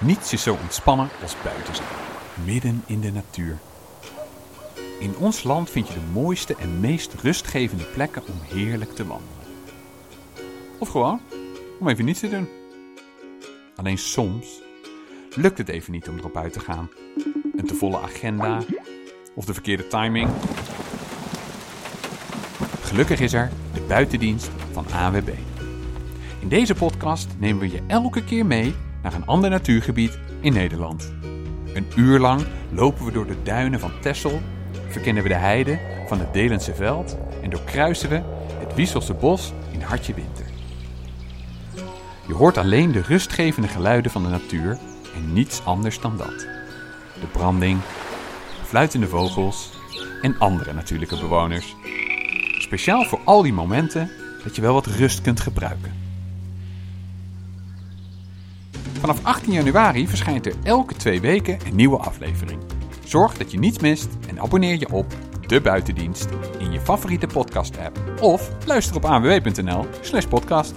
Niets is zo ontspannen als buiten zijn, midden in de natuur. In ons land vind je de mooiste en meest rustgevende plekken om heerlijk te wandelen. Of gewoon om even niets te doen. Alleen soms lukt het even niet om erop uit te gaan. Een te volle agenda of de verkeerde timing. Gelukkig is er de buitendienst van AWB. In deze podcast nemen we je elke keer mee naar een ander natuurgebied in Nederland. Een uur lang lopen we door de duinen van Texel, verkennen we de heide van het Delense veld en doorkruisen we het Wieselse bos in hartje winter. Je hoort alleen de rustgevende geluiden van de natuur en niets anders dan dat. De branding, fluitende vogels en andere natuurlijke bewoners. Speciaal voor al die momenten dat je wel wat rust kunt gebruiken. Vanaf 18 januari verschijnt er elke twee weken een nieuwe aflevering. Zorg dat je niets mist en abonneer je op De Buitendienst in je favoriete podcast-app. Of luister op anwb.nl slash podcast.